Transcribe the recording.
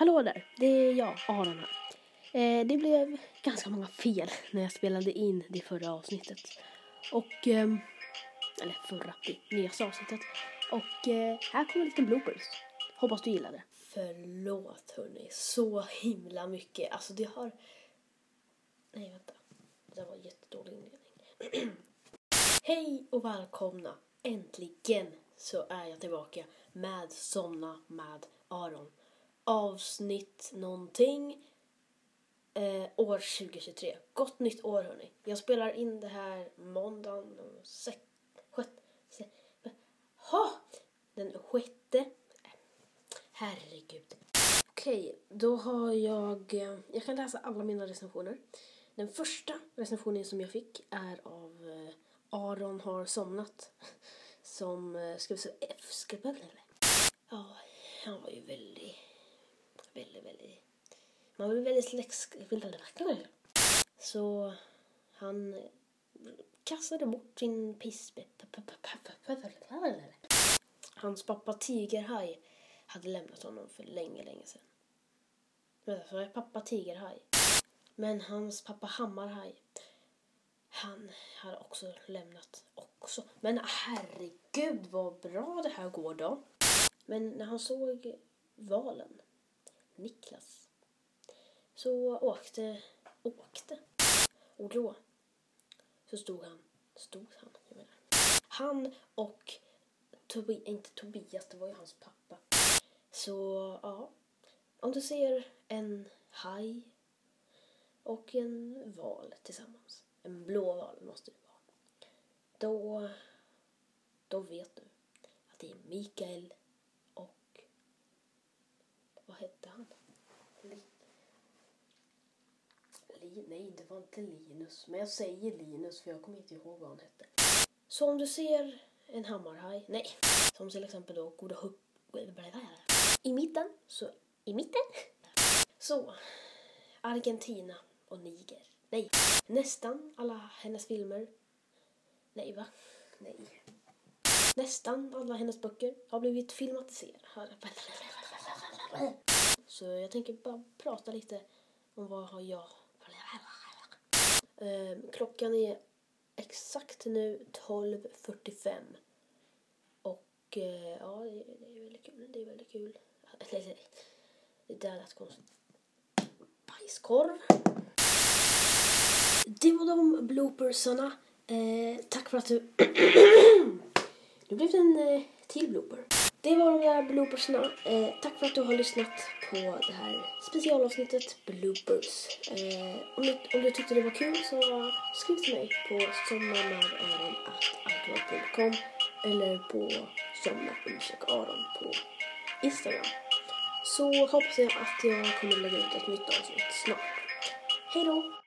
Hallå där, det är jag, Aron här. Eh, det blev ganska många fel när jag spelade in det förra avsnittet. Och, eh, eller förra, det nyaste avsnittet. Och eh, här kommer en liten bloopers. Hoppas du gillar det. Förlåt hörni, så himla mycket. Alltså det har... Nej vänta, det där var en jättedålig inledning. Hej och välkomna! Äntligen så är jag tillbaka med Somna med Aron avsnitt någonting. Eh, år 2023. Gott nytt år hörni. Jag spelar in det här måndagen den sex, sjätte, ha, den sjätte. Herregud. Okej, då har jag, eh, jag kan läsa alla mina recensioner. Den första recensionen som jag fick är av eh, Aron har somnat. Som eh, skrev så F, skrev Ja, han var ju väldigt väldigt, väldigt... Man blir väldigt släktskapad. Så han kastade bort sin pispe. Hans pappa Tigerhaj hade lämnat honom för länge, länge sedan. Vänta, pappa Tigerhaj? Men hans pappa Hammarhaj, han hade också lämnat också. Men herregud vad bra det här går då. Men när han såg valen Niklas. Så åkte, åkte. Och då så stod han, stod han, jag menar. Han och Tobi, inte Tobias, det var ju hans pappa. Så ja, om du ser en haj och en val tillsammans, en blå val måste det vara, då, då vet du att det är Mikael hette han? Li Li nej, det var inte Linus. Men jag säger Linus för jag kommer inte ihåg vad han hette. Så om du ser en hammarhaj, nej, som till exempel då Goda Hupp i mitten, så i mitten. Så, Argentina och Niger. Nej, nästan alla hennes filmer. Nej, va? Nej. Nästan alla hennes böcker har blivit filmatiserade. Så jag tänker bara prata lite om vad har jag... Ehm, klockan är exakt nu 12.45. Och eh, ja, det, är väldigt kul. Det är väldigt kul. Det där lät konstigt. Bajskorv. Det var de bloopersarna. Eh, tack för att du... nu blev det en eh, till blooper. Det var de där bloopersna. Eh, tack för att du har lyssnat på det här specialavsnittet bloopers. Eh, om, du, om du tyckte det var kul så skriv till mig på sommarmedaron.com eller på somna-aron på Instagram. Så hoppas jag att jag kommer lägga ut ett nytt avsnitt snart. Hej då!